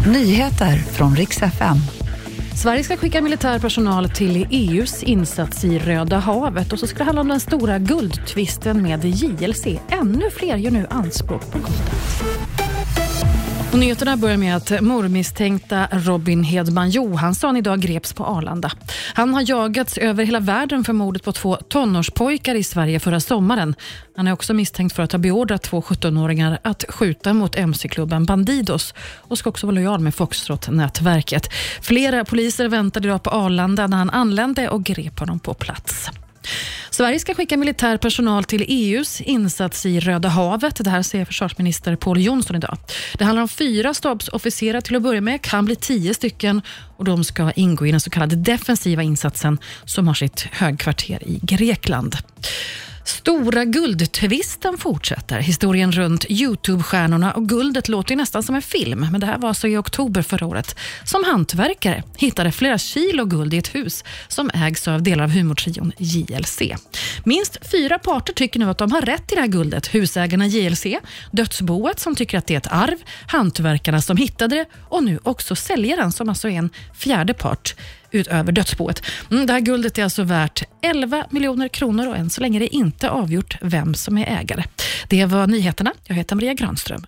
Nyheter från riks FM. Sverige ska skicka militär personal till EUs insats i Röda havet och så ska det handla om den stora guldtvisten med JLC. Ännu fler gör nu anspråk på guldet. Och nyheterna börjar med att mordmisstänkta Robin Hedman Johansson idag greps på Arlanda. Han har jagats över hela världen för mordet på två tonårspojkar i Sverige förra sommaren. Han är också misstänkt för att ha beordrat två 17-åringar att skjuta mot mc-klubben Bandidos och ska också vara lojal med Foxtrot-nätverket. Flera poliser väntade idag på Arlanda när han anlände och grep honom på plats. Sverige ska skicka militär personal till EUs insats i Röda havet. Det här säger försvarsminister Paul Jonsson idag. Det handlar om fyra stabsofficerare till att börja med, kan bli tio stycken och de ska ingå i den så kallade defensiva insatsen som har sitt högkvarter i Grekland. Stora guldtvisten fortsätter. Historien runt Youtube-stjärnorna och guldet låter ju nästan som en film, men det här var alltså i oktober förra året som hantverkare hittade flera kilo guld i ett hus som ägs av delar av humortrion JLC. Minst fyra parter tycker nu att de har rätt till det här guldet. Husägarna JLC, dödsboet som tycker att det är ett arv, hantverkarna som hittade det och nu också säljaren som alltså är en fjärde part utöver dödsboet. Mm, det här guldet är alltså värt 11 miljoner kronor och än så länge är det inte avgjort vem som är ägare. Det var nyheterna. Jag heter Maria Granström.